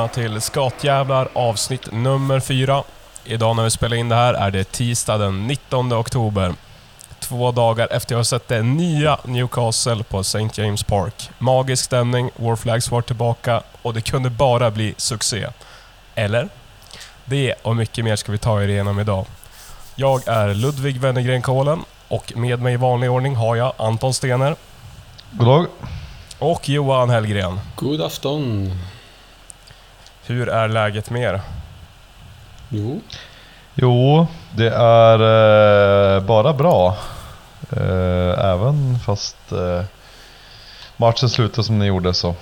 välkomna till Skatjävlar avsnitt nummer fyra. Idag när vi spelar in det här är det tisdag den 19 oktober. Två dagar efter jag har sett det nya Newcastle på St. James Park. Magisk stämning, War Flags var tillbaka och det kunde bara bli succé. Eller? Det och mycket mer ska vi ta er igenom idag. Jag är Ludvig Wennergren Kohlen och med mig i vanlig ordning har jag Anton Stener God dag. och Johan Hellgren. God afton. Hur är läget med er? Jo, Jo, det är eh, bara bra. Eh, även fast eh, matchen slutade som den gjorde så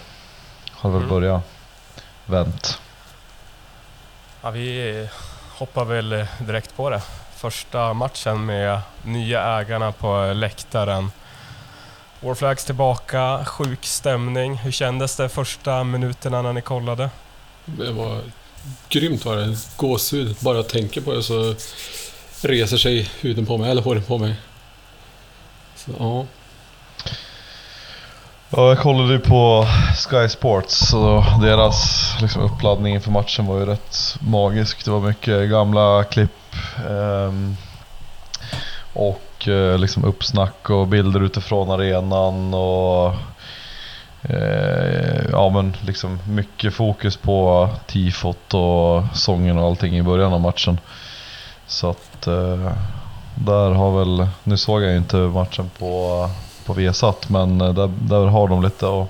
har väl Mm. börjat vänt. Ja, vi hoppar väl direkt på det. Första matchen med nya ägarna på läktaren. Warflags tillbaka, sjuk stämning. Hur kändes det första minuterna när ni kollade? Det var grymt var det. Gåshud. Bara jag tänker på det så reser sig huden på mig, eller håret på mig. Så, ja. Ja, jag kollade ju på Sky Sports och deras liksom, uppladdning inför matchen var ju rätt magisk. Det var mycket gamla klipp ehm, och eh, liksom uppsnack och bilder utifrån arenan och eh, ja men liksom mycket fokus på tifot och sången och allting i början av matchen. Så att eh, där har väl, nu såg jag ju inte matchen på på Viasat men eh, där, där har de lite att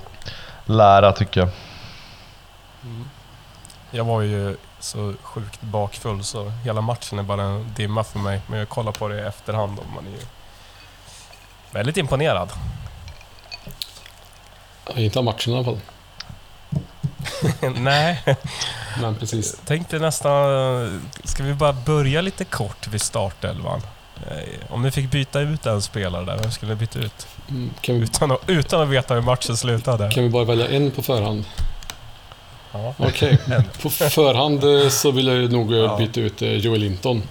lära tycker jag. Mm. Jag var ju så sjukt bakfull så hela matchen är bara en dimma för mig. Men jag kollar på det i efterhand och man är ju väldigt imponerad. Inte av matchen i alla fall. Nej, Men precis. tänkte nästan... Ska vi bara börja lite kort vid startelvan? Eh, Om ni fick byta ut en spelare där, vem skulle ni byta ut? Mm, Kan vi, Utan att, utan att veta hur matchen slutade. kan vi bara välja en på förhand? Ja. Okej. En. På förhand eh, så vill jag nog eh, Ja. byta ut Joel Linton.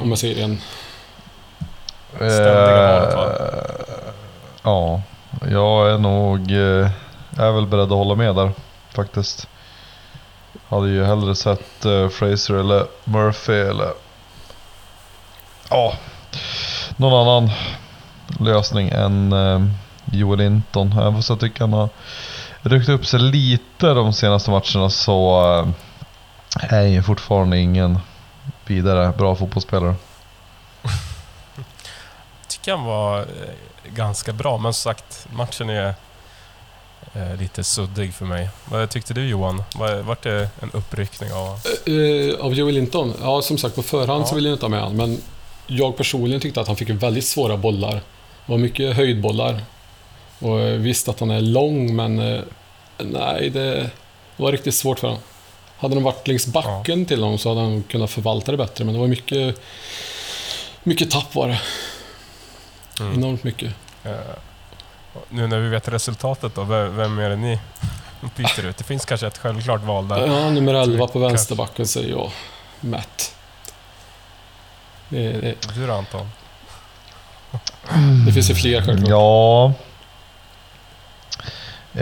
Om jag säger en. Ständiga valet, va? Ja, jag är nog... Jag är väl beredd att hålla med där faktiskt. Hade ju hellre sett eh, Fraser eller Murphy eller... Ja, någon annan lösning än eh, Joel Linton. Även fast jag tycker han har ryckt upp sig lite de senaste matcherna så är han ju fortfarande ingen vidare bra fotbollsspelare han var eh, ganska bra, men som sagt, matchen är eh, lite suddig för mig. Vad tyckte du Johan? Var, vart det en uppryckning av... Eh, av Joel Linton? Ja, som sagt på förhand Ja. så vill jag inte ha med han, men jag personligen tyckte att han fick väldigt svåra bollar. Det var mycket höjdbollar. Och visst att han är lång, men nej, det var riktigt svårt för honom. Hade de varit längs backen till honom så hade han kunnat förvalta det bättre, men det var mycket, mycket tapp var det. Mm. Enormt mycket. Eh, nu när vi vet resultatet då, vem, är det ni byter ut? Det finns kanske ett självklart val där. Ja, nummer 11 på vänsterbacken säger jag. Matt. Det, det, Du då Anton? det finns ju fler självklart. Ja.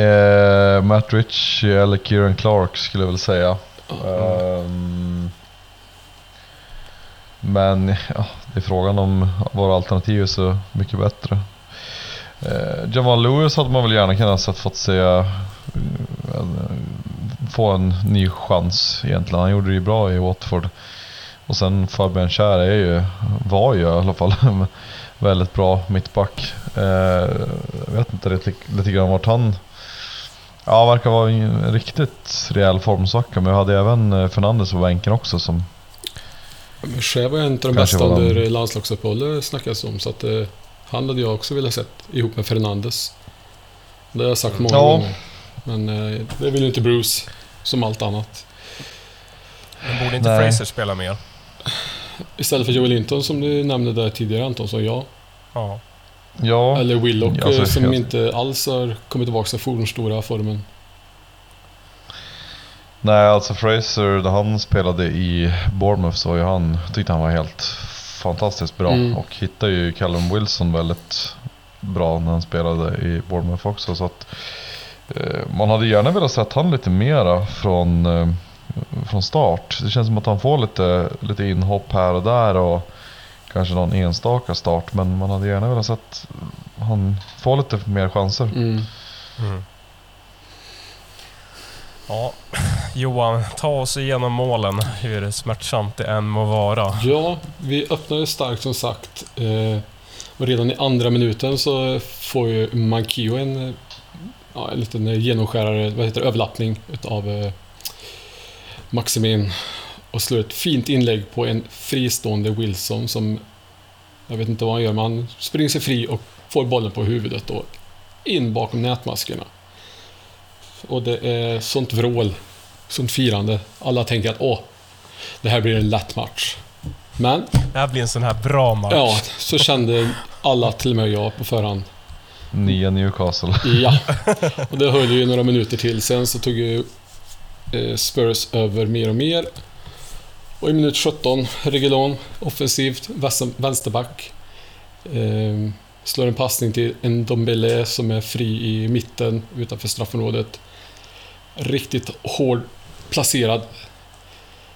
Eh, Matt Ritchie eller Kieran Clark skulle jag väl säga. Ehm, men ja, det är frågan om våra alternativ är så mycket bättre. Eh, Jamal Lewis hade man väl gärna kunnat sett fått se en, få en ny chans egentligen. Han gjorde det ju bra i Watford. Och sen Fabian Kär är ju, var ju i alla fall en väldigt bra mittback. Eh, jag vet inte lite, lite grann vart han Ja, verkar vara i en riktigt rejäl formsvacka. Men jag hade även eh, Fernandes på bänken också som... Men Shea var en av de Kanske bästa de- under landslagsuppehållet snackas om. Så att eh, han hade jag också velat sett ihop med Fernandes. Det har jag sagt många Ja. gånger. Men eh, det vill ju inte Bruce. Som allt annat. Men borde inte Nej. Fraser spela mer? Istället för Joel Linton som du nämnde där tidigare Anton, så ja. Ja. Ja, Eller Willock Ja, eh, som jag- inte alls har kommit tillbaka till fornstora formen. Nej alltså Fraser, när han spelade i Bournemouth så var ju han, tyckte han var helt fantastiskt bra. Mm. Och hittade ju Callum Wilson väldigt bra när han spelade i Bournemouth också. Så att Eh, Man hade gärna velat sett han lite mera från, eh, från start. Det känns som att han får lite, lite inhopp här och där och kanske någon enstaka start. Men man hade gärna velat sett han få lite mer chanser. Mm. Mm. Ja, Johan, ta oss igenom målen, hur smärtsamt det än må vara. Ja, vi öppnade starkt som sagt. Eh, och redan i andra minuten så får ju Mankio en, eh, ja, en liten genomskärare, vad heter det, överlappning utav eh, Maximin. Och slår ett fint inlägg på en fristående Wilson som, jag vet inte vad han gör, men han springer sig fri och får bollen på huvudet och in bakom nätmaskerna. Och det är sånt vrål, sånt firande. Alla tänker att åh, det här blir en lätt match. Men Det här blir en sån här bra match. Ja, så kände alla, till och med jag på förhand. Nya Newcastle. Ja, och det höll ju några minuter till. Sen så tog ju eh, Spurs över mer och mer. Och i minut 17, Reguilon, offensivt, vänster- vänsterback. Eh, slår en passning till en Dombele som är fri i mitten utanför straffområdet. Riktigt hård placerad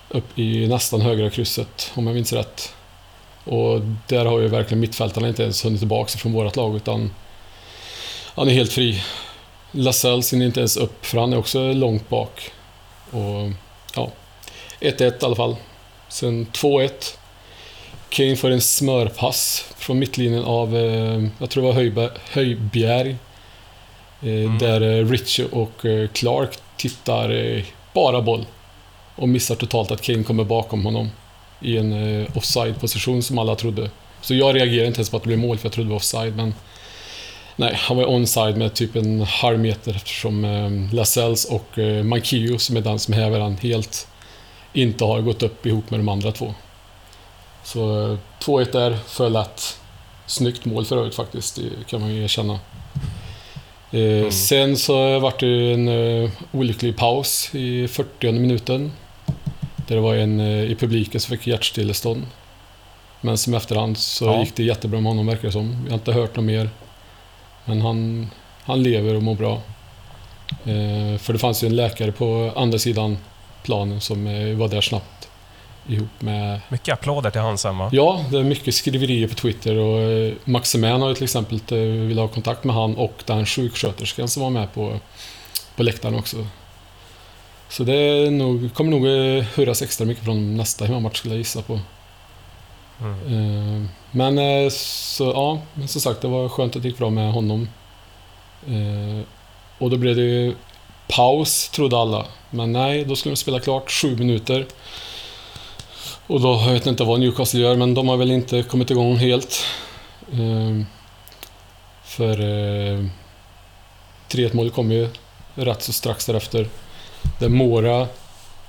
upp i nästan högra krysset, om jag minns rätt. Och där har ju verkligen mittfältarna inte ens hunnit tillbaka från vårt lag, utan han är helt fri. Lascelles ser inte ens upp, för han är också långt bak. Och ja, 1-1 i alla fall. Sen 2-1. Kane får en smörpass från mittlinjen av, eh, jag tror det var Höjberg, Höjbjerg. Eh, Mm. Där eh, Ritchie och Clark tittar eh, bara boll. Och missar totalt att Kane kommer bakom honom. I en eh, offside-position som alla trodde. Så jag reagerade inte ens på att det blev mål, för jag trodde det var offside. Men nej, han var onside med typ en halv meter eftersom eh, Lascelles och eh, Mankio, som är den som häver han helt, inte har gått upp ihop med de andra två. Så eh, 2-1 där, för lätt. Snyggt mål för övrigt faktiskt, det kan man ju erkänna. Eh, Sen så vart det en eh, olycklig paus i 40 minuten. Där det var en eh, i publiken som fick hjärtstillestånd. Men som efterhand så Ja. gick det jättebra med honom verkar det som. Vi har inte hört något mer. Men han, han lever och mår bra. För det fanns ju en läkare på andra sidan planen som var där snabbt. Ihop med... Mycket applåder till han sen va? Ja, det är mycket skriverier på Twitter och eh, Maximin har ju till exempel eh, vill ha kontakt med han och den sjuksköterskan som var med på, på läktaren också. Så det nog, kommer nog eh, hurras extra mycket från nästa hemmamatch skulle jag gissa på. Mm. Men så, ja, men som sagt det var skönt att det gick bra med honom. Och då blev det ju paus, trodde alla. Men nej, då skulle de spela klart sju minuter. Och då, jag vet inte vad Newcastle gör, men de har väl inte kommit igång helt. Eh, För eh, 3-1 målet kom ju rätt så strax därefter. Där Mora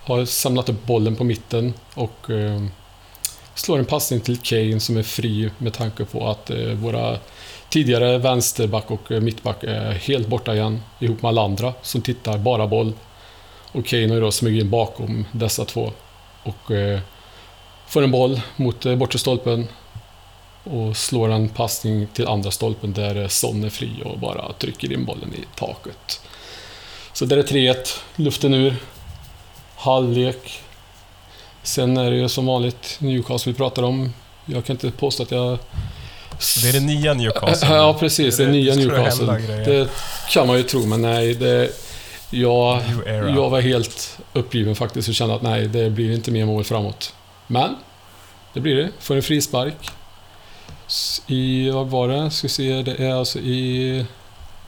har samlat upp bollen på mitten och eh, slår en passning till Kane som är fri med tanke på att eh, våra tidigare vänsterback och eh, mittback är helt borta igen ihop med alla andra som tittar bara boll. Och Kane har ju då smugit in bakom dessa två och eh, får en boll mot eh, bortre stolpen och slår en passning till andra stolpen där eh, Son är fri och bara trycker in bollen i taket. Så där är 3-1, luften ur, halvlek, Sen är det ju som vanligt Newcastle vi pratar om. Jag kan inte påstå att jag... Det är det nya Newcastle. Ja, precis. Det, Det- nya Newcastle. Det kan man ju tro, men nej. Det, jag, jag var helt uppgiven faktiskt och kände att nej, det blir inte mer mål framåt. Men, det blir det. Får en frispark. I, vad var det? Ska vi se, det är alltså i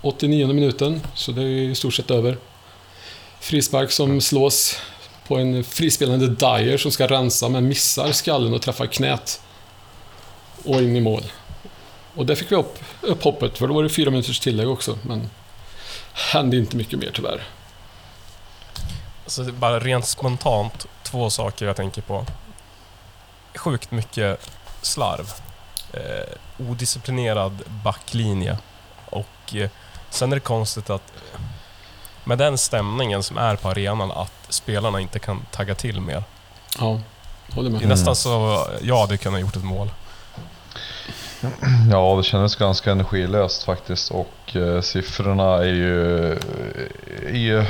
89 minuten, så det är i stort sett över. Frispark som slås på en frispelande Dyer som ska rensa men missar skallen och träffar knät. Och in i mål. Och där fick vi upp, upp hoppet, för då var det fyra minuters tillägg också. Men hände inte mycket mer tyvärr. Alltså det är bara rent spontant, två saker jag tänker på. Sjukt mycket slarv. Eh, odisciplinerad backlinje. Och eh, sen är det konstigt att med den stämningen som är på arenan att spelarna inte kan tagga till mer. Ja, håller Det är med. nästan så jag hade kunnat gjort ett mål. Ja, det kändes ganska energilöst faktiskt och eh, siffrorna är ju är ju...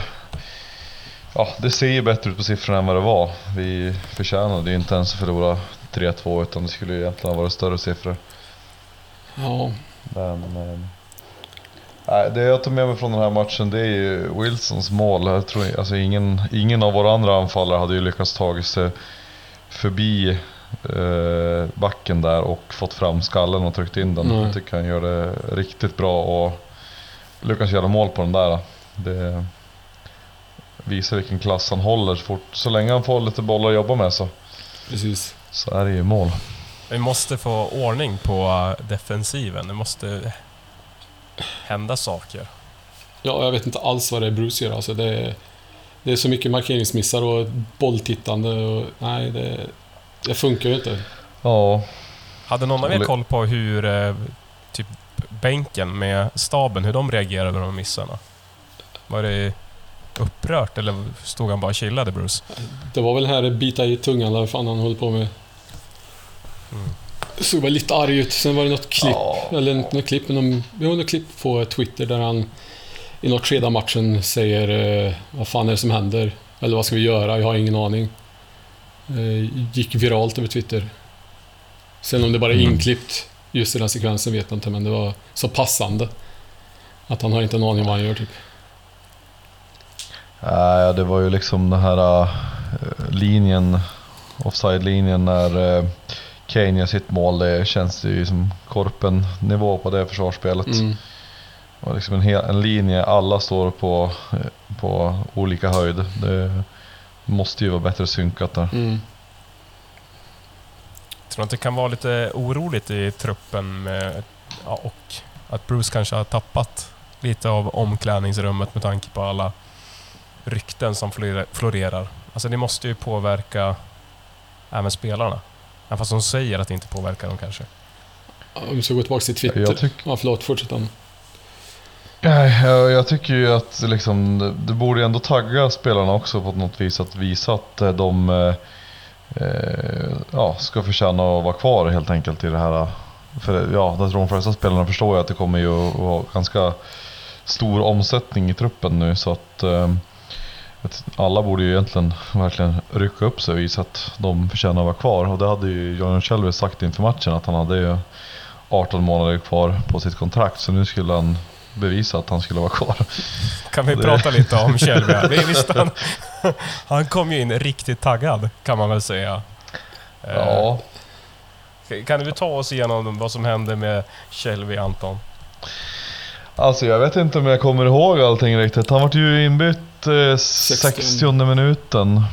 Ja, det ser ju bättre ut på siffrorna än vad det var. Vi förtjänade ju inte ens att förlora 3-2 utan det skulle ju egentligen ha varit större siffror. Ja, Men... Eh, nej, det jag tar med mig från den här matchen det är ju Wilsons mål. Jag tror, alltså ingen, ingen av våra andra anfallare hade ju lyckats ta sig förbi eh, backen där och fått fram skallen och tryckt in den. Nej. Jag tycker han gör det riktigt bra och lyckas göra mål på den där. Det visar vilken klass han håller. Så, fort, så länge han får lite bollar att jobba med så, precis. så är det ju mål. Vi måste få ordning på eh, defensiven. Det måste hända saker. Ja, jag vet inte alls vad det är Bruce gör. Alltså det, är, det är så mycket markeringsmissar och bolltittande och nej, det, det funkar ju inte. Ja, Hade någon av er koll på hur eh, typ bänken med staben, hur de reagerade över de missarna? Var det upprört eller stod han bara och chillade Bruce? Det var väl här bita i tungan eller vad fan han höll på med. Mm. Såg väl lite arg ut. Sen var det något klipp, Ja. eller inte något klipp, men de, jo, något klipp på Twitter där han i något skede av matchen säger eh, Vad fan är det som händer? Eller vad ska vi göra? Jag har ingen aning. Eh, gick viralt över Twitter. Sen om det bara är Mm. inklippt just i den sekvensen vet jag inte, men det var så passande. Att han har inte en aning vad han gör typ. Nej, det var ju liksom den här äh, linjen, offside-linjen när äh, Kane gör sitt mål. Det känns ju som korpen-nivå på det försvarsspelet. Mm. Det var liksom en, hel, en linje, alla står på, eh, på olika höjd. Det måste ju vara bättre synkat där. Mm. Tror du att det kan vara lite oroligt i truppen med, ja, och att Bruce kanske har tappat lite av omklädningsrummet med tanke på alla rykten som flore- florerar? Alltså det måste ju påverka även spelarna. Även fast de säger att det inte påverkar dem kanske. Om vi ska gå tillbaka till Twitter. Jag tyck- Ja, förlåt, fortsätt. Nej, jag, jag tycker ju att liksom, det, borde ändå tagga spelarna också på något vis att visa att eh, de eh, eh, ja, ska förtjäna att vara kvar helt enkelt i det här. För ja, jag tror de flesta spelarna förstår ju att det kommer ju att vara ganska stor omsättning i truppen nu så att eh, att alla borde ju egentligen verkligen rycka upp sig och visa att de förtjänar att vara kvar. Och det hade ju John Shelby sagt inför matchen att han hade ju 18 månader kvar på sitt kontrakt så nu skulle han bevisa att han skulle vara kvar. Kan vi Det- prata lite om Shelby? Visst, han, han kom ju in riktigt taggad, kan man väl säga. Eh, Ja, Kan du ta oss igenom vad som hände med Shelby, Anton? Alltså jag vet inte om jag kommer ihåg allting riktigt. Han vart ju inbytt eh, 60 minuten.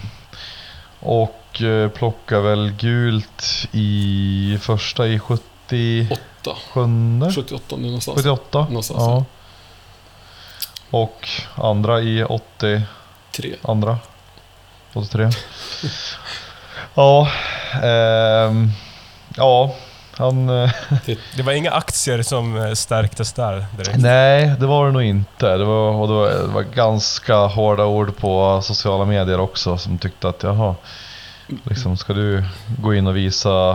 Och eh, plockade väl gult i första i 77 Åtta. 78 någonstans. 78. Någonstans, ja. Och andra i 80 Tre. andra. 83. ja, ehm, ja, han... eh, Det var inga aktier som eh, stärktes där direkt. Nej, det var det nog inte. Det var, och det var, det var ganska hårda ord på sociala medier också som tyckte att jaha, liksom, ska du gå in och visa,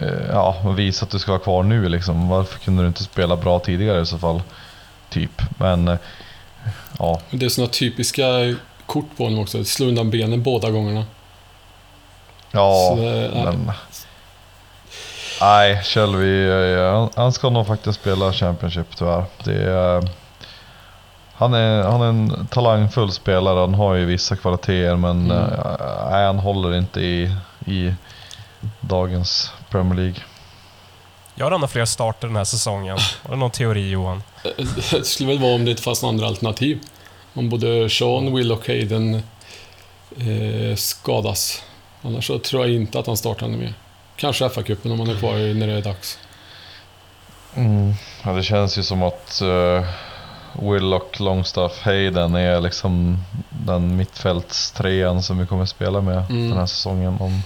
eh, ja, visa att du ska vara kvar nu liksom? Varför kunde du inte spela bra tidigare i så fall? Typ. Men eh, ja, Det är såna typiska kort på honom också. Slå undan benen båda gångerna. ja, Så men... Nej, Shelby, eh, han, ska nog faktiskt spela Championship tyvärr. Det är, han, är, han är en talangfull spelare, han har ju vissa kvaliteter men Mm. eh, nej, han håller inte i, i dagens Premier League. Gör han fler starter den här säsongen? Har du någon teori Johan? Det skulle väl vara om det inte fanns några andra alternativ. Om både Sean, Will och Hayden eh, skadas. Annars så tror jag inte att han startar ännu mer. Kanske FA-cupen om han är kvar när det är dags. Mm. Ja, det känns ju som att uh, Willock, Longstaff, Hayden är liksom den mittfältstrean som vi kommer spela med Mm. den här säsongen. Om,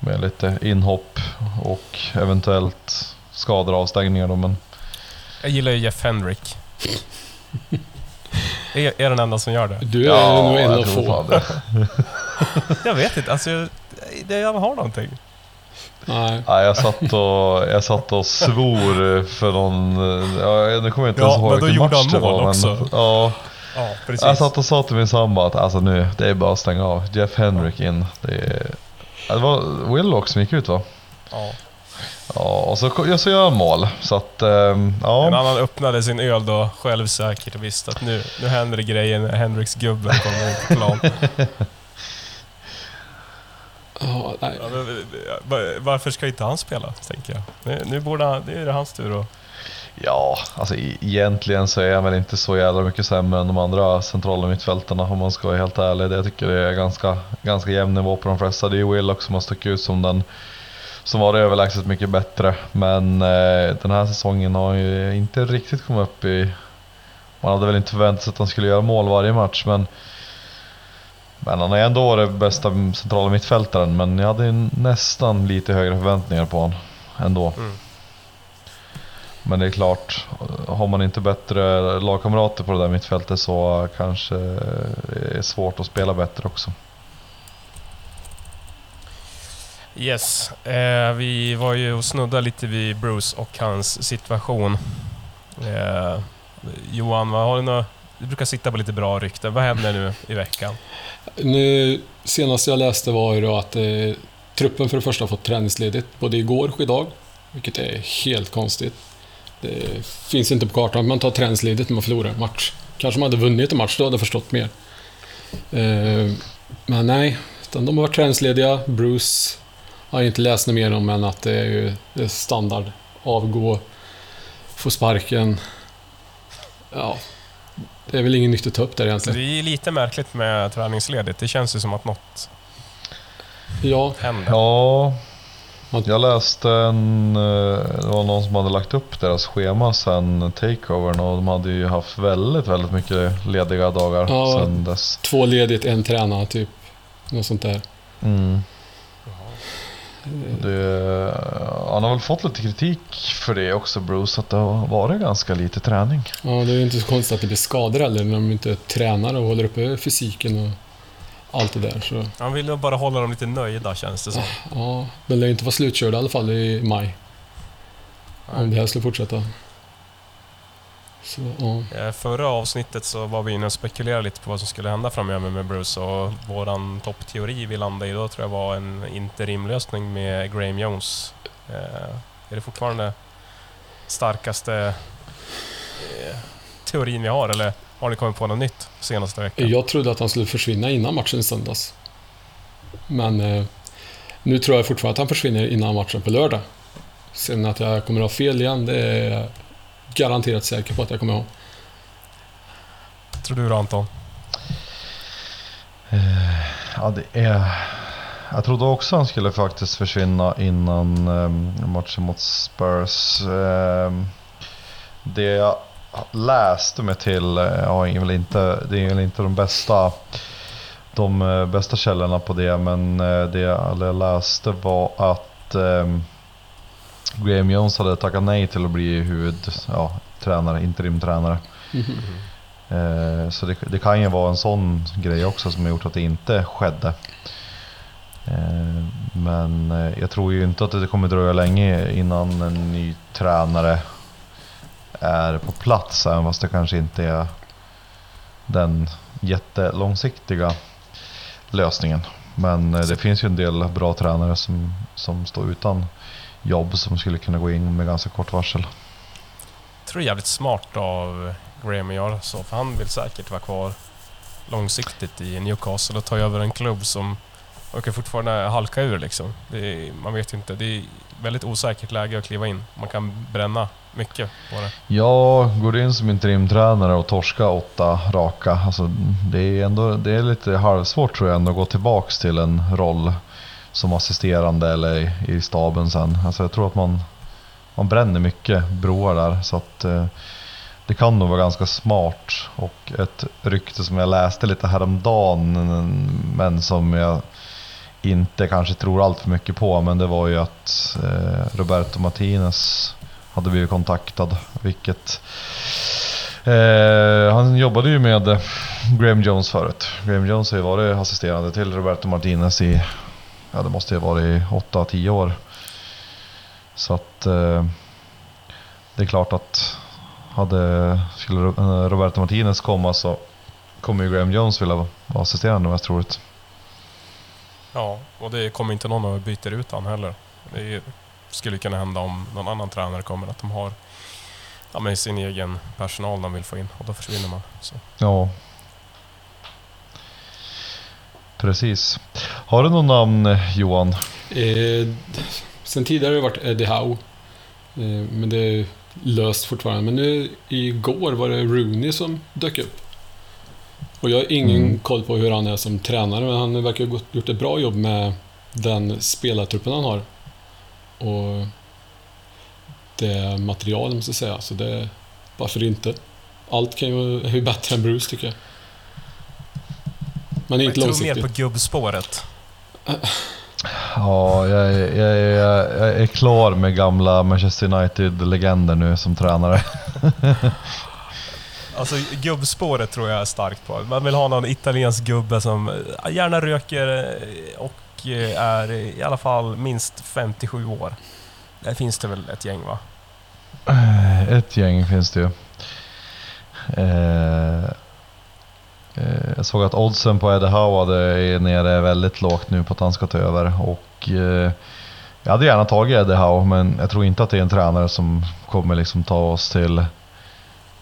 med lite inhopp och eventuellt skador och avstängningar då, men Jag gillar ju Jeff Hendrick. är, är den enda som gör det? Du är nog en av få. Jag vet inte, alltså... jag- jag har någonting. Nej. Ja, jag, satt och, jag satt och svor för någon... Ja, nu kommer jag inte Ja, ens ihåg vilken gjorde match det var, också. Men, ja, Ja, precis. Jag satt och sa till min sambo att alltså nu, det är bara att stänga av. Jeff Henrik in. Det, är, Ja, det var Willock som gick ut va? Ja. Ja, och så, ko- så gör han mål. Så att, ehm, En ja. annan öppnade sin öl då, självsäkert och visste att nu, nu händer det grejer när Henriks gubben kommer in på plan. Ja, nej. Ja, men, va- varför ska inte han spela, tänker jag. Nu, nu borde han, nu är det hans tur att... Ja, alltså egentligen så är han väl inte så jävla mycket sämre än de andra centrala mittfältarna om man ska vara helt ärlig. Jag tycker det är ganska, ganska jämn nivå på de flesta. Det är Willock som har stuckit ut som den som var överlägset mycket bättre. Men eh, den här säsongen har ju inte riktigt kommit upp i... Man hade väl inte förväntat sig att han skulle göra mål varje match men men han har ändå varit bästa centrala mittfältaren men jag hade nästan lite högre förväntningar på honom ändå. Mm. Men det är klart, har man inte bättre lagkamrater på det där mittfältet så kanske det är svårt att spela bättre också. Yes, eh, vi var ju och snuddade lite vid Bruce och hans situation. Eh, Johan, vad har du nå- du brukar sitta på lite bra rykten. Vad händer nu i veckan? Nu, senast jag läste var ju då att eh, truppen för det första fått träningsledigt både igår och idag. Vilket är helt konstigt. Det finns inte på kartan. att Man tar träningsledigt när man förlorar en match. Kanske man hade vunnit en match, då hade jag förstått mer. Eh, men nej, utan de har varit träningslediga. Bruce har jag inte läst något mer om än att det är ju det är standard. Avgå, få sparken. Ja, det är väl inget nytt att ta upp där egentligen. det är lite märkligt med träningsledigt. Det känns ju som att något Ja, händer. Ja, jag läste en... eh, Det var någon som hade lagt upp deras schema sen takeovern och de hade ju haft väldigt, väldigt mycket lediga dagar Ja. sen dess. Två ledigt, en tränare typ. Något sånt där. Mm. Det, han har väl fått lite kritik för det också Bruce, att det har varit ganska lite träning. Ja, det är ju inte så konstigt att det blir skador heller när de inte tränar och håller uppe fysiken och allt det där. Så Han vill nog bara hålla dem lite nöjda, känns det som. ja, de lär ju inte vara slutkörda i alla fall i maj. Om det här skulle fortsätta. Så, ja. Eh, Förra avsnittet så var vi inne och spekulerade lite på vad som skulle hända framöver med Bruce och våran toppteori vi landade i då tror jag var en interimlösning med Graham Jones. Eh, är det fortfarande starkaste eh, teorin vi har eller har ni kommit på något nytt senaste veckan? Jag trodde att han skulle försvinna innan matchen i söndags. Men nu tror jag fortfarande att han försvinner innan matchen på lördag. Sen att jag kommer att ha fel igen, det är garanterat säker på att jag kommer ha. Tror du då Anton? Ja, det är... Jag trodde också han skulle faktiskt försvinna innan um, matchen mot Spurs. Ehm, det jag läste mig till, eh, ja, är väl inte, det är väl inte de bästa, de eh, bästa källorna på det, men eh, det jag läste var att ehm, Graham Jones hade tackat nej till att bli huvudtränare, ja, tränare, interimtränare. Eh, Så det, det kan ju vara en sån grej också som har gjort att det inte skedde. Eh, Men eh, jag tror ju inte att det kommer dröja länge innan en ny tränare är på plats, även fast det kanske inte är den jättelångsiktiga lösningen. Men det finns ju en del bra tränare som, som står utan jobb som skulle kunna gå in med ganska kort varsel. Jag tror det är jävligt smart av Graham att göra så, för han vill säkert vara kvar långsiktigt i Newcastle och ta över en klubb som verkar fortfarande halka ur liksom. Är, man vet inte. Det är väldigt osäkert läge att kliva in. Man kan bränna mycket på det. Ja, går du in som interimtränare och torska åtta raka, alltså det är ändå det är lite halvsvårt tror jag ändå att gå tillbaks till en roll som assisterande eller i, staben sen. Alltså jag tror att man, man bränner mycket broar där så att eh, det kan nog vara ganska smart och ett rykte som jag läste lite häromdagen men som jag inte kanske tror allt för mycket på men det var ju att eh, Roberto Martinez hade blivit kontaktad. Vilket... Eh, han jobbade ju med Graham Jones förut. Graham Jones har ju varit assisterande till Roberto Martinez i... Ja, det måste ju ha varit i 8-10 år. Så att... Eh, det är klart att hade, skulle eh, Roberto Martinez komma så kommer ju Graham Jones vilja vara assisterande mest troligt. Ja, och det kommer inte någon att byta ut han heller. Det skulle kunna hända om någon annan tränare kommer, att de har ja, sin egen personal de vill få in och då försvinner man. Så. Ja. Precis. Har du någon namn Johan? Eh, sen tidigare har det varit Eddie Howe. Eh, men det är löst fortfarande. Men nu igår var det Rooney som dök upp. Och jag har ingen Mm. koll på hur han är som tränare, men han verkar ha gjort ett bra jobb med den spelartruppen han har. Och det material, måste jag säga. Så det, varför inte? Allt kan ju, är ju bättre än Bruce, tycker jag. Men Jag inte tror långsiktigt. mer på gubbspåret. Ja, jag, är- jag, är- jag är klar med gamla Manchester United-legender nu som tränare. Alltså gubbspåret tror jag är starkt på. Man vill ha någon italiensk gubbe som eh, gärna röker eh, och eh, är i alla fall minst 57 år. Där finns det väl ett gäng va? Ett gäng finns det ju. Eh, Eh, jag såg att oddsen på Eddie Howard är nere väldigt lågt nu på att han ska ta över. Och, eh, jag hade gärna tagit Eddie Howe, men jag tror inte att det är en tränare som kommer liksom ta oss till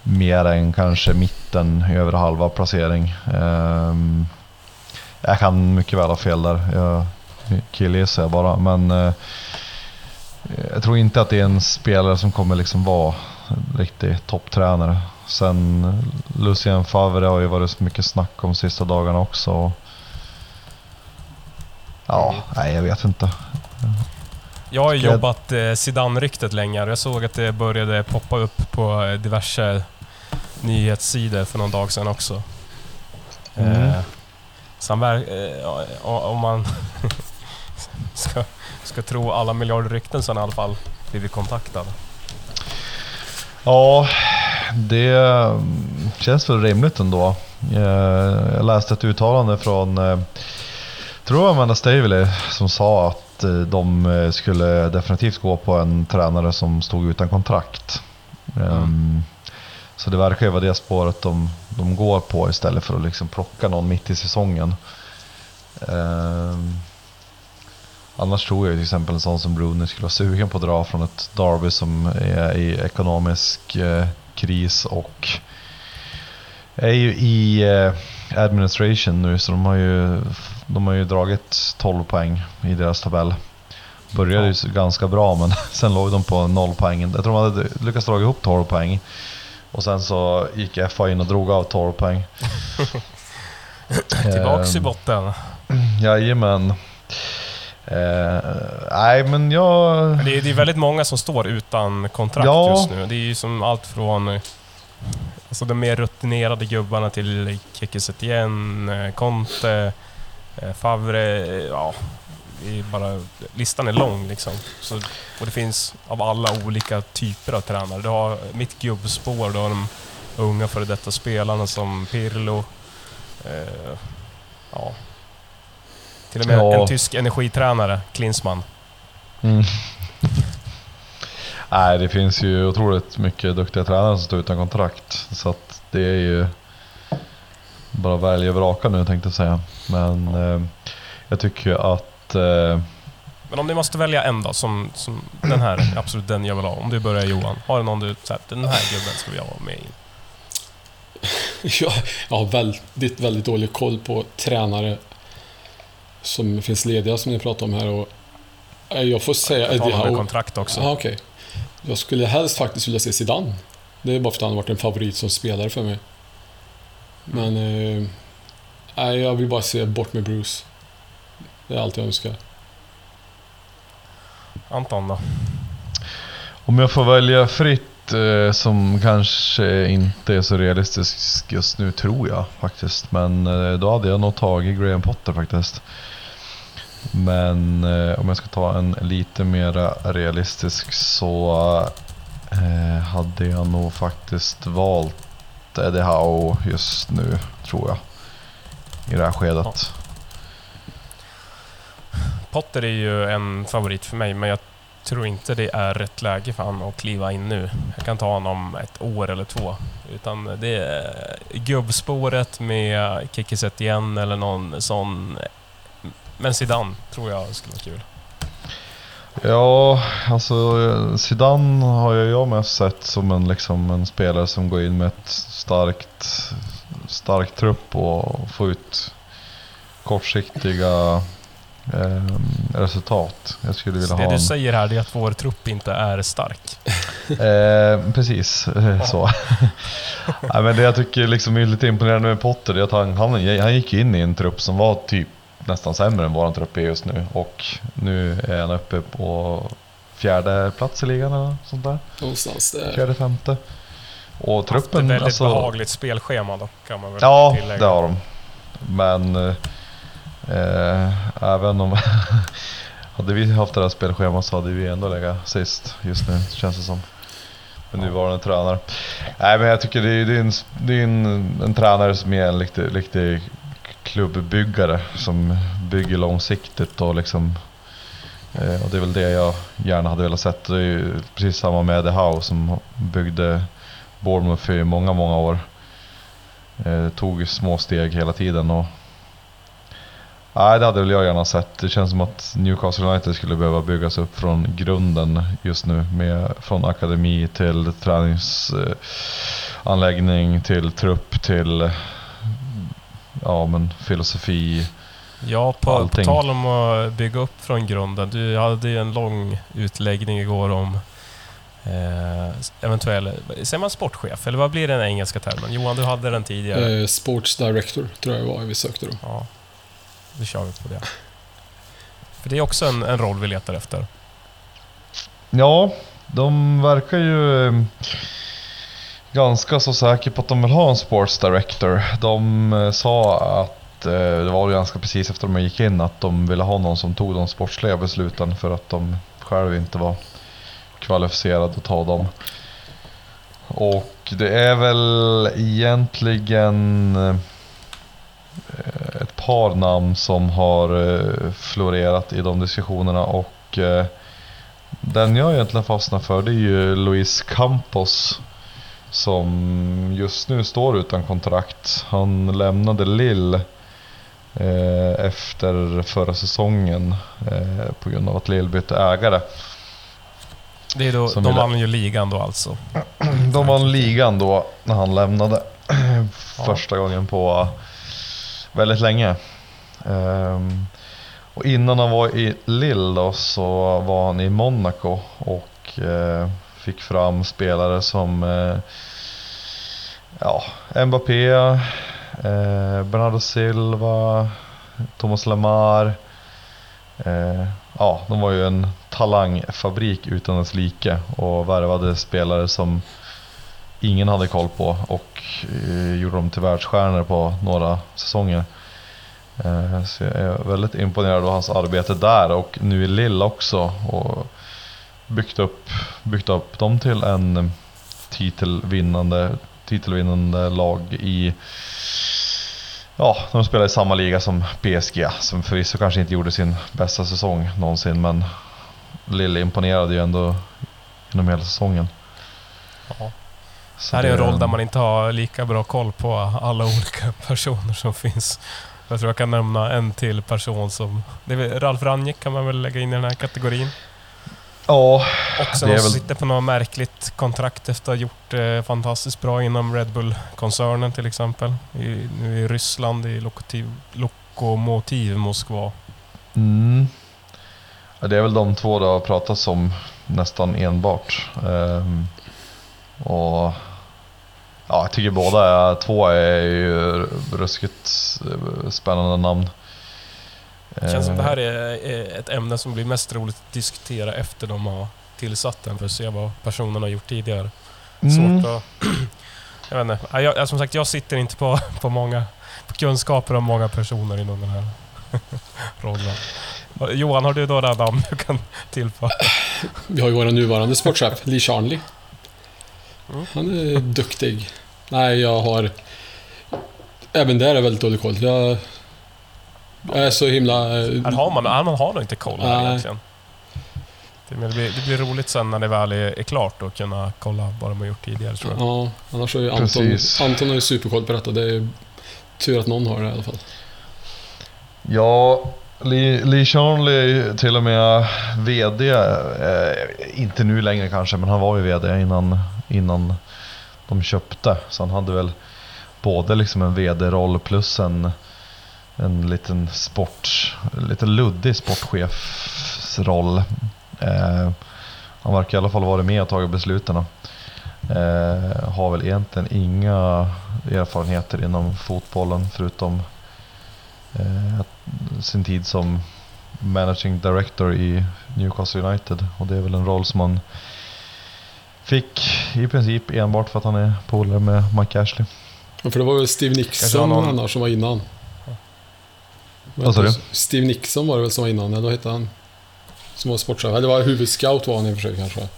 mer än kanske mitten, över halva placering. Ehm, jag kan mycket väl ha fel där. Jag killgissar jag bara. Men eh, jag tror inte att det är en spelare som kommer liksom vara en riktig topptränare. Sen Lucien Favre har ju varit så mycket snack om sista dagarna också. Ja, nej jag vet inte. Jag har ju jobbat eh, Zidane-ryktet länge och jag såg att det började poppa upp på diverse nyhetssidor för någon dag sedan också. Mm. Eh, så han ver- eh, om man ska, ska tro alla miljarder rykten så har han i alla fall blivit kontaktad. Ja, det mm, känns väl rimligt ändå. Eh, Jag läste ett uttalande från, eh, tror jag Amanda Stavely, som sa att eh, de skulle definitivt gå på en tränare som stod utan kontrakt. Ehm, Så det verkar ju vara det spåret de, de går på istället för att liksom plocka någon mitt i säsongen. Ehm, Annars tror jag till exempel en sån som Bruni skulle vara sugen på att dra från ett Derby som är i ekonomisk kris och är ju i eh, administration nu så de har ju, de har ju dragit 12 poäng i deras tabell. Började ju ganska bra men sen låg de på 0 poäng. Jag tror de hade lyckats dra ihop 12 poäng. Och sen så gick FA in och drog av 12 poäng. Tillbaks i Ehm, botten. Jajamän. Eh, nej men jag... Men Det är, det är väldigt många som står utan kontrakt Ja. just nu. Det är ju som allt från eh, alltså de mer rutinerade gubbarna till Keke Setien, eh, Conte, Favre. Ja, bara, listan är lång liksom. Så, och det finns av alla olika typer av tränare. Du har mitt gubbspår, du har de unga före detta spelarna som Pirlo. Eh, ja. Till och med Ja. en tysk energitränare, Klinsmann. Mm. Nej, det finns ju otroligt mycket duktiga tränare som står utan kontrakt. Så att det är ju bara välja och vraka nu tänkte jag säga. Men eh, jag tycker ju att eh, Men om du måste välja en då, som, som den här är absolut den jag vill ha. Om du börjar Johan. Har du någon du säger den här gubben ska vi ha med in? Jag, jag har väldigt, väldigt dålig koll på tränare som finns lediga som ni pratar om här. Och eh, jag får säga Jag talar med kontrakt också. Ja, okej. Jag skulle helst faktiskt vilja se Zidane. Det är bara för att han har varit en favorit som spelare för mig. Men... Eh, jag vill bara se bort med Bruce. Det är allt jag önskar. Anton då? om jag får välja fritt eh, som kanske inte är så realistisk just nu tror jag faktiskt. Men eh, då hade jag nog tagit Graham Potter faktiskt. Men eh, om jag ska ta en lite mer realistisk så eh, hade jag nog faktiskt valt Eddie Howe just nu tror jag. I det här skedet. Potter är ju en favorit för mig, men jag tror inte det är rätt läge för honom att kliva in nu. Jag kan ta honom ett år eller två. Utan det är gubbspåret med Kikki igen eller någon sån... Men Zidane tror jag skulle vara kul. Ja, alltså Zidane har jag mest sett som en, liksom, en spelare som går in med ett starkt, stark trupp och får ut kortsiktiga eh, resultat. Jag skulle vilja Så ha det du en, säger här är att vår trupp inte är stark. eh, Precis, eh, så. Nej, men det jag tycker liksom är lite imponerande med Potter är att han, han, han gick in i en trupp som var typ nästan sämre än våran trupp är just nu. Och nu är han uppe på fjärde plats i ligan eller sånt där. Någonstans där. Fjärde, femte. Och Haft ett truppen, väldigt alltså... behagligt spelschema då, kan man väl Ja, tillägga. det har de. Men eh, eh, även om... hade vi haft det här spelschemat så hade vi ändå legat sist just nu, känns det som. Med Ja. nuvarande tränare. Nej men jag tycker det är, det är, en, det är en, en tränare som är en riktig, riktig klubbbyggare. Som bygger långsiktigt och liksom... Eh, och det är väl det jag gärna hade velat sett. Det är ju precis samma med Eddie Howe som byggde Bournemouth i många, många år. Det tog små steg hela tiden och... Nej, det hade väl jag gärna sett. Det känns som att Newcastle United skulle behöva byggas upp från grunden just nu. Med, från akademi till träningsanläggning eh, till trupp till... Ja men filosofi. Ja, på, på tal om att bygga upp från grunden. Du hade ju en lång utläggning igår om eh, eventuell... Säger man sportchef? Eller vad blir den engelska termen? Johan, du hade den tidigare. Eh, Sports Director tror jag var vi sökte då. Ja, då kör vi på det. För det är också en, en roll vi letar efter. Ja, de verkar ju eh, ganska så säker på att de vill ha en sports director. De eh, sa att, eh, det var ganska precis efter de gick in, att de ville ha någon som tog de sportsliga besluten för att de själva inte var kvalificerade att ta dem. Och det är väl egentligen eh, ett par namn som har florerat i de diskussionerna och den jag egentligen fastnar för det är ju Luis Campos som just nu står utan kontrakt. Han lämnade Lill eh, efter förra säsongen eh, på grund av att Lill bytte ägare. Det är då, Som de ville- vann ju ligan då alltså. De vann ligan då när han lämnade första gången på väldigt länge. Ehm, och innan han var i Lille då så var han i Monaco och eh, fick fram spelare som eh, ja, Mbappé, eh, Bernardo Silva, Thomas Lemar. Eh, ja, de var ju en talangfabrik utan dess like och värvade spelare som ingen hade koll på och eh, gjorde dem till världsstjärnor på några säsonger. Eh, så jag är väldigt imponerad av hans arbete där och nu i Lille också. Och byggt upp, byggt upp dem till en titelvinnande, titelvinnande lag i Ja, de spelar i samma liga som PSG som förvisso kanske inte gjorde sin bästa säsong någonsin men Lille imponerade ju ändå genom hela säsongen. Ja. Så Det här är en det- roll där man inte har lika bra koll på alla olika personer som finns. Jag tror jag kan nämna en till person som... Det är Ralf Rangnick kan man väl lägga in i den här kategorin. Ja, Också Det är någon som väl- sitter på något märkligt kontrakt efter att ha gjort eh, fantastiskt bra inom Red Bull-koncernen till exempel. I, nu i Ryssland, i Lokomotiv, Lokomotiv Moskva. Mm. Ja, det är väl de två det har pratats om nästan enbart. Ehm, och ja, jag tycker båda är, två är ju ruskigt eh, spännande namn. Det känns som det här är ett ämne som blir mest roligt att diskutera efter de har tillsatt den för att se vad personen har gjort tidigare. mm, Svårt att... jag vet inte. Ja, Jag, jag- som sagt, jag sitter inte på, på många på kunskaper om många personer inom den här rollen. Johan, har du några namn du kan tillföra? Vi har ju vår nuvarande sportchef, Lee Charnley. Mm. Han är duktig. Nej, jag har... Även där är jag väldigt dålig koll. Jag, jag är så himla... eh, Här har man, här man har nog inte koll här egentligen. Det blir, det blir roligt sen när det väl är, är klart att kunna kolla vad de har gjort tidigare tror jag. Ja, annars har ju Anton, Precis. Anton har ju superkoll på detta. Det är tur att någon har det i alla fall. Ja, Lee, Lee Charnley är ju till och med VD. Eh, inte nu längre kanske, men han var ju VD innan, innan de köpte. Så han hade väl både liksom en VD-roll plus en, en liten sport, lite luddig sportchefsroll. Eh, han verkar i alla fall varit med och tagit besluten. Eh, har väl egentligen inga erfarenheter inom fotbollen förutom eh, sin tid som managing director i Newcastle United. Och det är väl en roll som han fick i princip enbart för att han är polare med Mike Ashley. Ja, för det var väl Steve Nixon någon- annars som var innan. Vad sa du? Steve Nixon var det väl som var innan, eller vad hette han? Som var sportchef. Eller var huvudscout var han i och för sig kanske.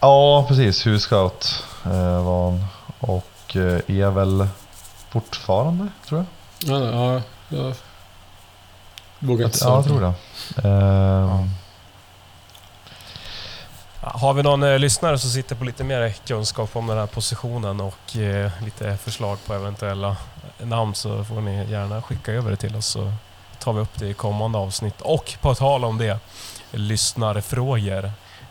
Ja, precis. Huvudscout eh, var han. Och eh, är väl fortfarande, tror jag. Ja, ja, jag vågar inte Ja, jag svara. tror det. Eh, har vi någon eh, lyssnare som sitter på lite mer kunskap om den här positionen och eh, lite förslag på eventuella eh, namn så får ni gärna skicka över det till oss så tar vi upp det i kommande avsnitt. Och på tal om det, lyssnarfrågor.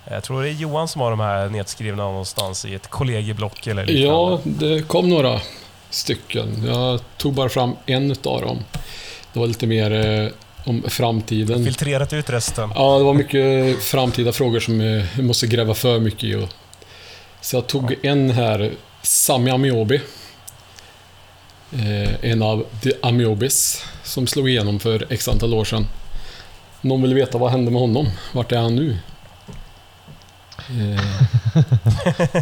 Jag tror det är Johan som har de här nedskrivna någonstans i ett kollegieblock eller liknande. Ja, det kom några stycken. Jag tog bara fram en utav dem. Det var lite mer eh, om framtiden. Filtrerat ut resten. Ja, det var mycket framtida frågor som eh, vi måste gräva för mycket i. Så jag tog en här, Sami Amiobi. Eh, en av The Amiobis som slog igenom för x antal år sedan. Någon vill veta vad hände med honom? Vart är han nu? Eh,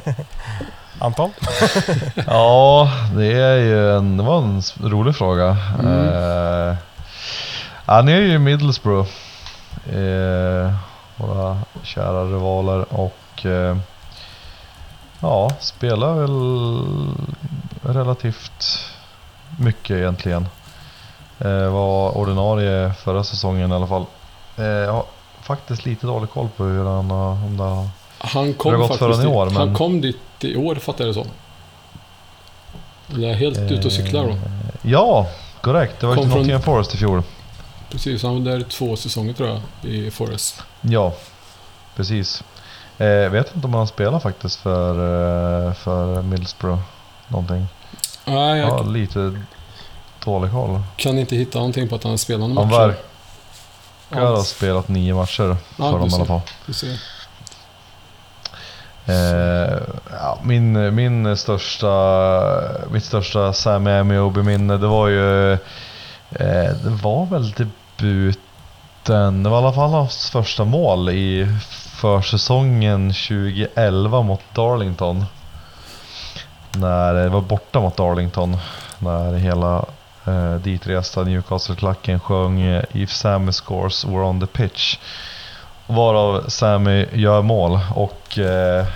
Anton? Ja, det är ju en, det var en rolig fråga. Mm. Eh, han är ju Middlesbrough. Eh, våra kära rivaler och eh, ja, spelar väl relativt mycket egentligen. Eh, var ordinarie förra säsongen i alla fall. Eh, jag har faktiskt lite dålig koll på hur han har, om det har han kom gått faktiskt förrän i dit- år, Han men- kom dit i år, fattar jag det som. Eller helt ute och cyklar då? Eh, Ja, korrekt. Det var ju till från- Nottingham Forest i fjol. Precis, han var där två säsonger tror jag, i Forest. Ja, precis. Eh, Jag vet inte om han spelar faktiskt för, eh, för Middlesbrough någonting. Nej, jag Ja, lite dålig koll. kan inte hitta någonting på att han spelar någon Han match. verkar ha spelat nio matcher för dem i alla fall. Eh, ja, min, min största, mitt största Sammy Amiobi-minne, det var ju... Eh, det var väl debuten, det var i alla fall hans första mål i försäsongen 2011 mot Darlington. När det var borta mot Darlington. När hela eh, ditresta Newcastle-klacken sjöng eh, If Sammy scores we're on the pitch. Varav Sammy gör mål och eh,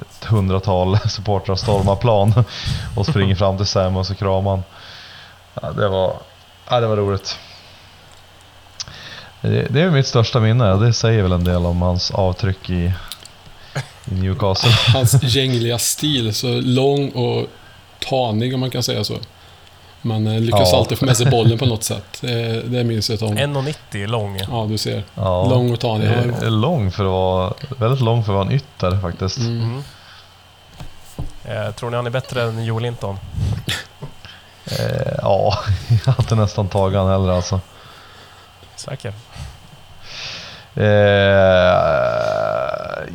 ett hundratal supportrar stormar plan och springer fram till Sammy och så kramar han. Ja, det, var, ja, det var roligt. Det, det är mitt största minne och det säger väl en del om hans avtryck i, i Newcastle. Hans gängliga stil, så lång och tanig om man kan säga så. Man eh, lyckas Ja. alltid få med sig bollen på något sätt. Det, minns jag om. 1,90 lång. Ja, du ser. Ja, Lång och tanig. Lång för att vara, väldigt lång för att vara en ytter faktiskt. Mm. Mm. Eh, tror ni han är bättre än Joe Linton? Eh, ja, jag hade nästan tagit han hellre alltså. Säker? Eh,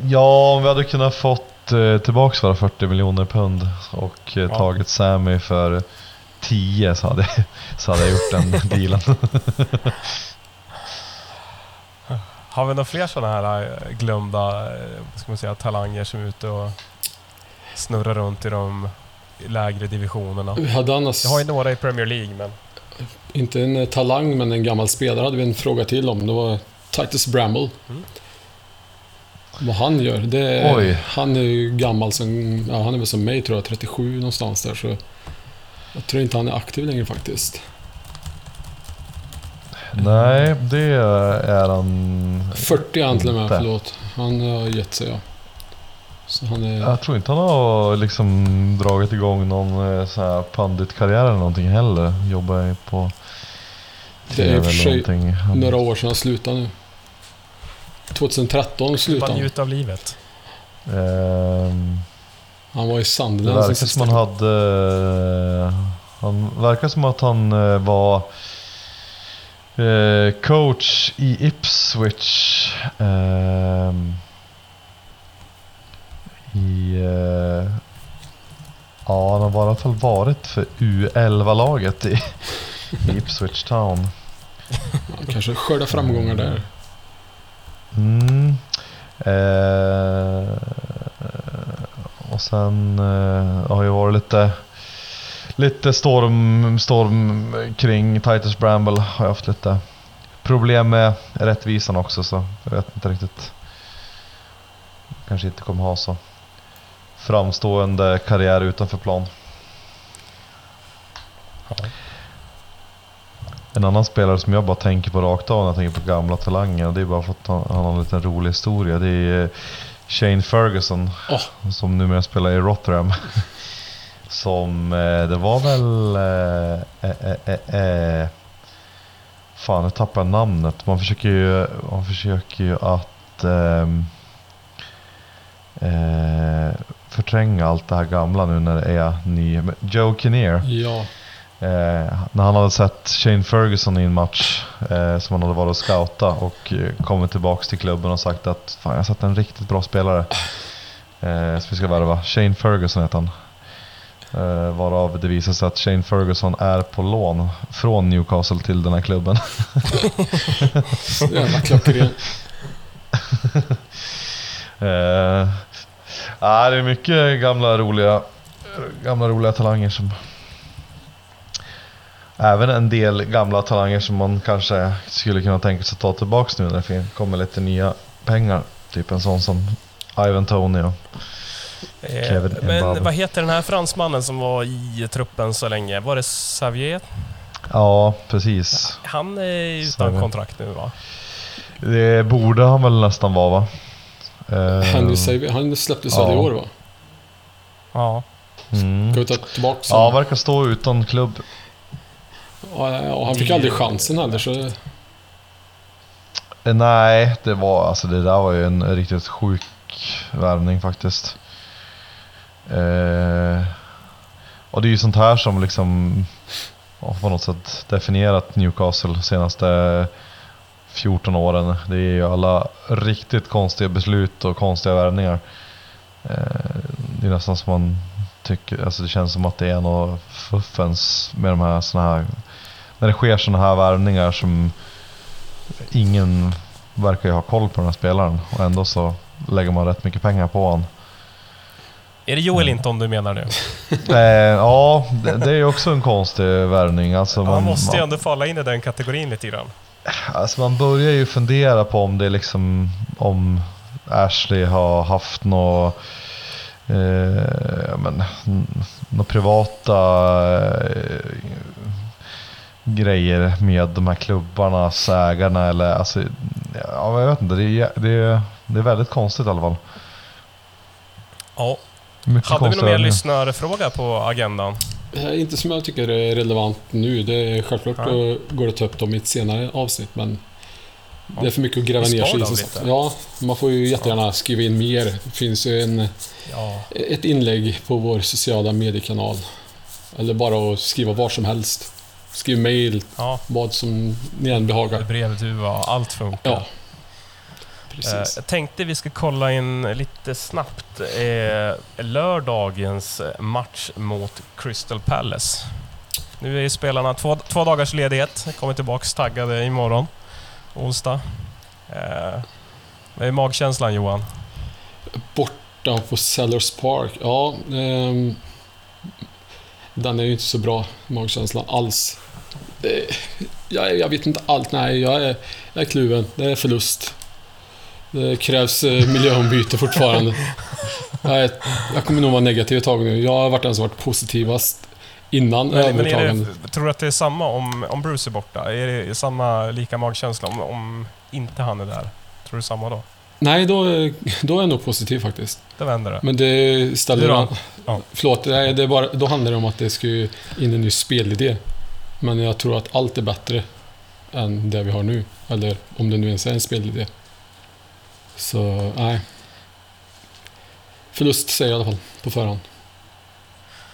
ja, om vi hade kunnat fått eh, tillbaks våra 40 miljoner pund och eh, Ja. tagit Sammy för 10 så hade, så hade jag gjort den dealen. Har vi några fler sådana här eh, glömda ska man säga, talanger som är ute och snurrar runt i de lägre divisionerna? Vi hade annars, Jag har ju några i Premier League, men... inte en talang, men en gammal spelare hade vi en fråga till om. Det var Titus Bramble. Mm. Vad han gör. Det är, Oj. Han är ju gammal som, ja, han är väl som mig tror jag, 37 någonstans där. Så jag tror inte han är aktiv längre faktiskt. Nej, det är han 40 är han till och med, förlåt. Han har gett sig ja. Så han är... Jag tror inte han har liksom dragit igång någon eh, så här panditkarriär eller någonting heller. Jobbar på Det är i och för sig någonting. Några år sedan han slutade nu. 2013 Bara slutade han. njuta av livet. Ehm, Han var i det Sunderland verkar sin som han hade... Han verkar som att han eh, var eh, coach i Ipswich. ehm, I... eh, Ja, han har i alla fall varit för U11-laget i, i Ipswich Town. Han kanske skördar framgångar där. Mm. Eh, och sen eh, har ju varit lite Lite storm, storm kring Titus Bramble. Har jag haft lite problem med rättvisan också så jag vet inte riktigt. Kanske inte kommer ha så framstående karriär utanför plan. Ja. En annan spelare som jag bara tänker på rakt av när jag tänker på gamla talanger, det är bara för att han, han har en liten rolig historia. Det är eh, Shane Ferguson, Åh. som numera spelar i Rotherham. som, eh, det var väl... Eh, eh, eh, eh, fan, nu tappar jag namnet. Man försöker ju, man försöker ju att ehm, eh, förtränga allt det här gamla nu när det är ny. Joe Kinnear. Ja, Eh, när han hade sett Shane Ferguson i en match eh, som han hade varit och scouta och eh, kommit tillbaks till klubben och sagt att Fan, jag har sett en riktigt bra spelare eh, som vi ska värva. Shane Ferguson heter han. Eh, varav det visar sig att Shane Ferguson är på lån från Newcastle till den här klubben. så jävla klockren. Eh, ja, det är mycket gamla roliga, gamla roliga talanger som... Även en del gamla talanger som man kanske skulle kunna tänka sig ta tillbaks nu när det kommer lite nya pengar. Typ en sån som Ivan Tony och... Eh, Kevin men Mbappe. vad heter den här fransmannen som var i truppen så länge? Var det Xavier? Ja, precis. Han är utan Xavier. kontrakt nu va? Det borde han väl nästan vara va? Eh, Henry Xavier, han släpptes väl ja. i år va? Ja. mm. Ska vi ta tillbaka Ja, honom? verkar stå utan klubb. Och han fick Det- aldrig chansen heller så... Eh, Nej, det var alltså det där var ju en riktigt sjuk värvning faktiskt. Eh, och det är ju sånt här som liksom på något sätt definierat Newcastle de senaste 14 åren. Det är ju alla riktigt konstiga beslut och konstiga värvningar. Eh, det är nästan som man tycker, alltså det känns som att det är något fuffens med de här såna här när det sker såna här värvningar som ingen verkar ju ha koll på den här spelaren och ändå så lägger man rätt mycket pengar på honom. Är det Joel Linton du menar nu? Eh, ja, det, det är ju också en konstig värvning. Alltså Man man, måste ju ändå falla in i den kategorin lite grann. alltså man börjar ju fundera på om det liksom om Ashley har haft något eh, ja, men, n- några privata eh, grejer med de här klubbarnas ägarna eller alltså, ja, jag vet inte. Det är, det, är, det är väldigt konstigt i alla fall. Ja. Mycket Hade vi någon mer lyssnarfråga på agendan? Eh, Inte som jag tycker är relevant nu. Det är självklart Ja. går det att ta upp dem i ett senare avsnitt men det är för mycket att gräva ner sig i. Ja, man får ju jättegärna skriva in mer. Det finns ju en, Ja. ett inlägg på vår sociala mediekanal. Eller bara att skriva var som helst. Skriv mail, Ja. vad som ni än behagar. Brevduva, allt funkar. Ja, Eh, precis. jag tänkte vi ska kolla in lite snabbt eh, lördagens match mot Crystal Palace. Nu är ju spelarna två, två dagars ledighet, kommer tillbaks taggade imorgon, onsdag. Eh, vad är magkänslan Johan? Borta på Sellers Park. Ja, ehm, den är ju inte så bra, magkänslan, alls. Det, jag, jag vet inte allt. Nej, jag är, jag är kluven. Det är förlust. Det krävs eh, miljöombyte fortfarande. Jag, är, jag kommer nog vara negativ ett tag nu. Jag har varit den som varit positivast innan Men, men är övertagandet. det, tror du att det är samma om, om Bruce är borta? Är det samma, lika magkänsla om, om inte han är där? Tror du samma då? Nej, då, då är jag nog positiv faktiskt. Det vänder det. Men det ställer... Då? an- Ja. Förlåt, nej, det är bara, då handlar det om att det ska in en ny spelidé. Men jag tror att allt är bättre än det vi har nu. Eller om det nu ens är en spelidé. Så, nej. Förlust säger jag i alla fall, på förhand.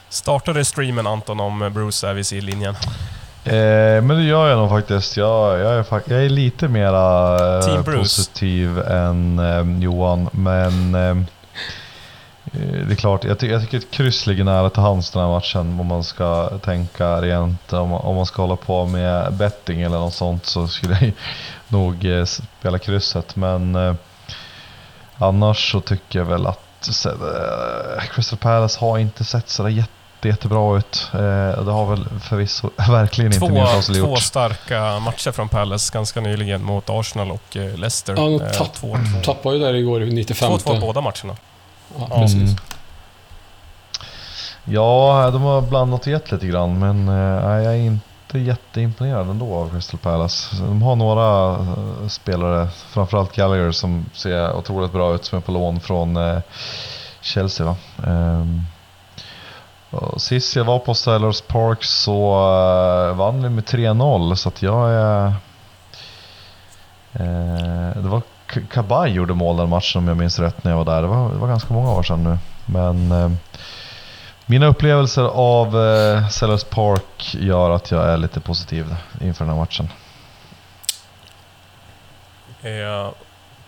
Startade streamen Anton om Bruce är vid sidlinjen? Eh, men det gör jag nog faktiskt. Jag, jag, är, jag är lite mera eh, positiv än eh, Johan. Men eh, eh, det är klart, jag, ty- jag tycker ett kryss ligger nära till hands den här matchen. Om man ska tänka rent, om, man- om man ska hålla på med betting eller något sånt så skulle jag nog eh, spela krysset. Men annars så tycker jag väl att Crystal Palace har inte sett sådär jätte, jättebra ut. Eh, det har väl förvisso verkligen inte Två, Newcastle två gjort. starka matcher från Palace ganska nyligen mot Arsenal och eh, Leicester. Ja, de Eh, tapp- 2-2. Tappade ju där igår i 95. 2-2 båda matcherna. Ja, Ja. precis. Mm. Ja, de har blandat och gett lite grann men eh, jag är inte inte jätteimponerad ändå av Crystal Palace. De har några eh, spelare, framförallt Gallagher, som ser otroligt bra ut som är på lån från eh, Chelsea. Va? Ehm, och sist jag var på Sellers Park så eh, vann vi med 3-0 så att jag är... Det var K- Kabay gjorde mål den matchen om jag minns rätt när jag var där. Det var, det var ganska många år sedan nu. Men eh, mina upplevelser av eh, Sellers Park gör att jag är lite positiv inför den här matchen. Eh,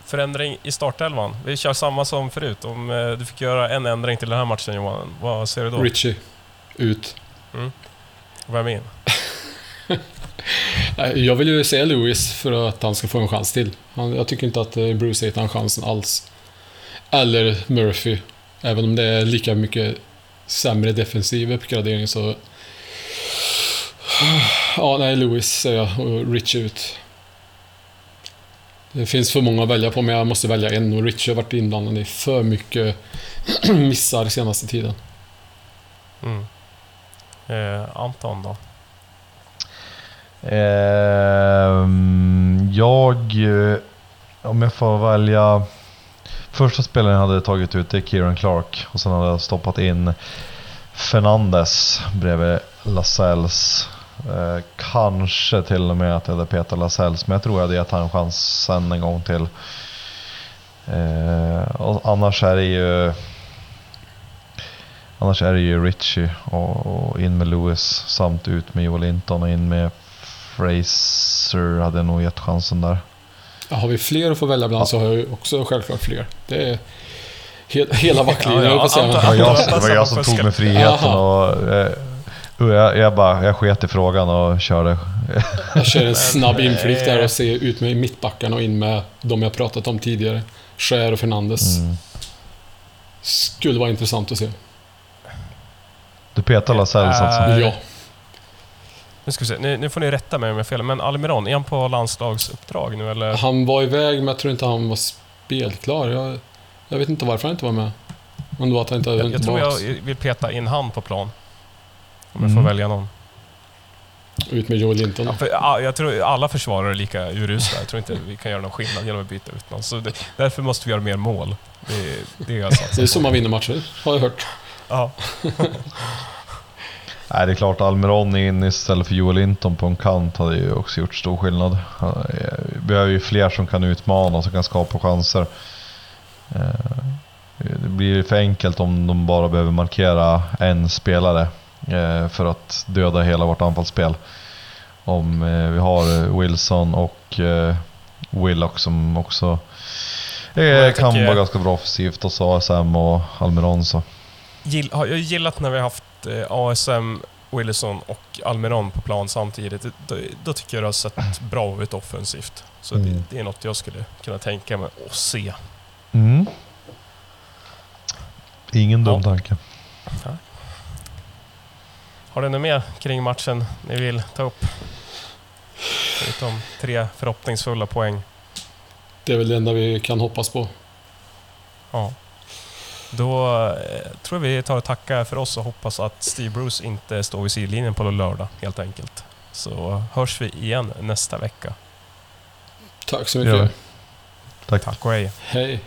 förändring i startelvan. Vi kör samma som förut. Om eh, du fick göra en ändring till den här matchen Johan, vad ser du då? Richie, ut. Vem in? Jag vill ju säga Lewis för att han ska få en chans till. Han, jag tycker inte att eh, Bruce har gett han chansen alls. Eller Murphy. Även om det är lika mycket sämre defensiv uppgradering så... Ja, nej, Lewis säger jag och Rich ut. Det finns för många att välja på, men jag måste välja en och Rich har varit inblandad i för mycket missar senaste tiden. Mm. Eh, Anton då? Ehm, jag, eh, om jag får välja... Första spelaren jag hade tagit ut det är Kieran Clark och sen hade jag stoppat in Fernandes bredvid Lasells. Eh, kanske till och med att jag hade petat Lasells, men jag tror jag hade gett han chansen en gång till. Eh, och annars är det ju... Annars är det ju Richie och, och in med Lewis samt ut med Joel Linton och in med Fraser hade jag nog gett chansen där. Ja, Har vi fler att få välja bland så har jag också självklart fler. Det är he hela backlinjen, Ja, ja, jag säga. Var jag, det var jag som tog mig friheten och, eh, och jag, jag bara, jag sket i frågan och körde. Jag kör en snabb inflykt där eh, och ser ut med mittbackarna och in med de jag pratat om tidigare. Skär och Fernandes. Mm. Skulle vara intressant att se. Du petar alltså? Äh, Ja. Nu ska vi se, nu, nu får ni rätta mig om jag har fel, men Almiron, är han på landslagsuppdrag nu eller? Han var iväg, men jag tror inte han var spelklar. Jag, jag vet inte varför han inte var med. Om det var att han inte hade Jag, jag tror jag vill peta in han på plan. Om jag Mm. får välja någon. Ut med Joel Linton. Ja, för, ja, jag tror alla försvarare är lika urusla. Jag tror inte vi kan göra någon skillnad genom att byta ut någon. Så det, därför måste vi göra mer mål. Det, det är jag Det är så man vinner matcher, har jag hört. Ja. Nej, det är klart Almiron in istället för Joel Linton på en kant hade ju också gjort stor skillnad. Vi behöver ju fler som kan utmana och som kan skapa chanser. Eh, Det blir för enkelt om de bara behöver markera en spelare eh, för att döda hela vårt anfallsspel. Om eh, vi har Wilson och Willock som också jag kan vara ganska bra offensivt och så ASM och Almiron så. Gill, har jag gillat när vi har haft eh, ASM, Willison och Almiron på plan samtidigt. Då, då tycker jag det har sett bra ut offensivt. Så Mm. det, det är något jag skulle kunna tänka mig att se. Mm. Ingen dum Ja. tanke. Har du något mer kring matchen ni vill ta upp? Förutom tre förhoppningsfulla poäng. Det är väl det enda vi kan hoppas på. Ja. Då eh, tror jag vi tar och tackar för oss och hoppas att Steve Bruce inte står vid sidlinjen på lördag helt enkelt. Så hörs vi igen nästa vecka. Tack så Ja. mycket. Tack. Tack och hej. Hej.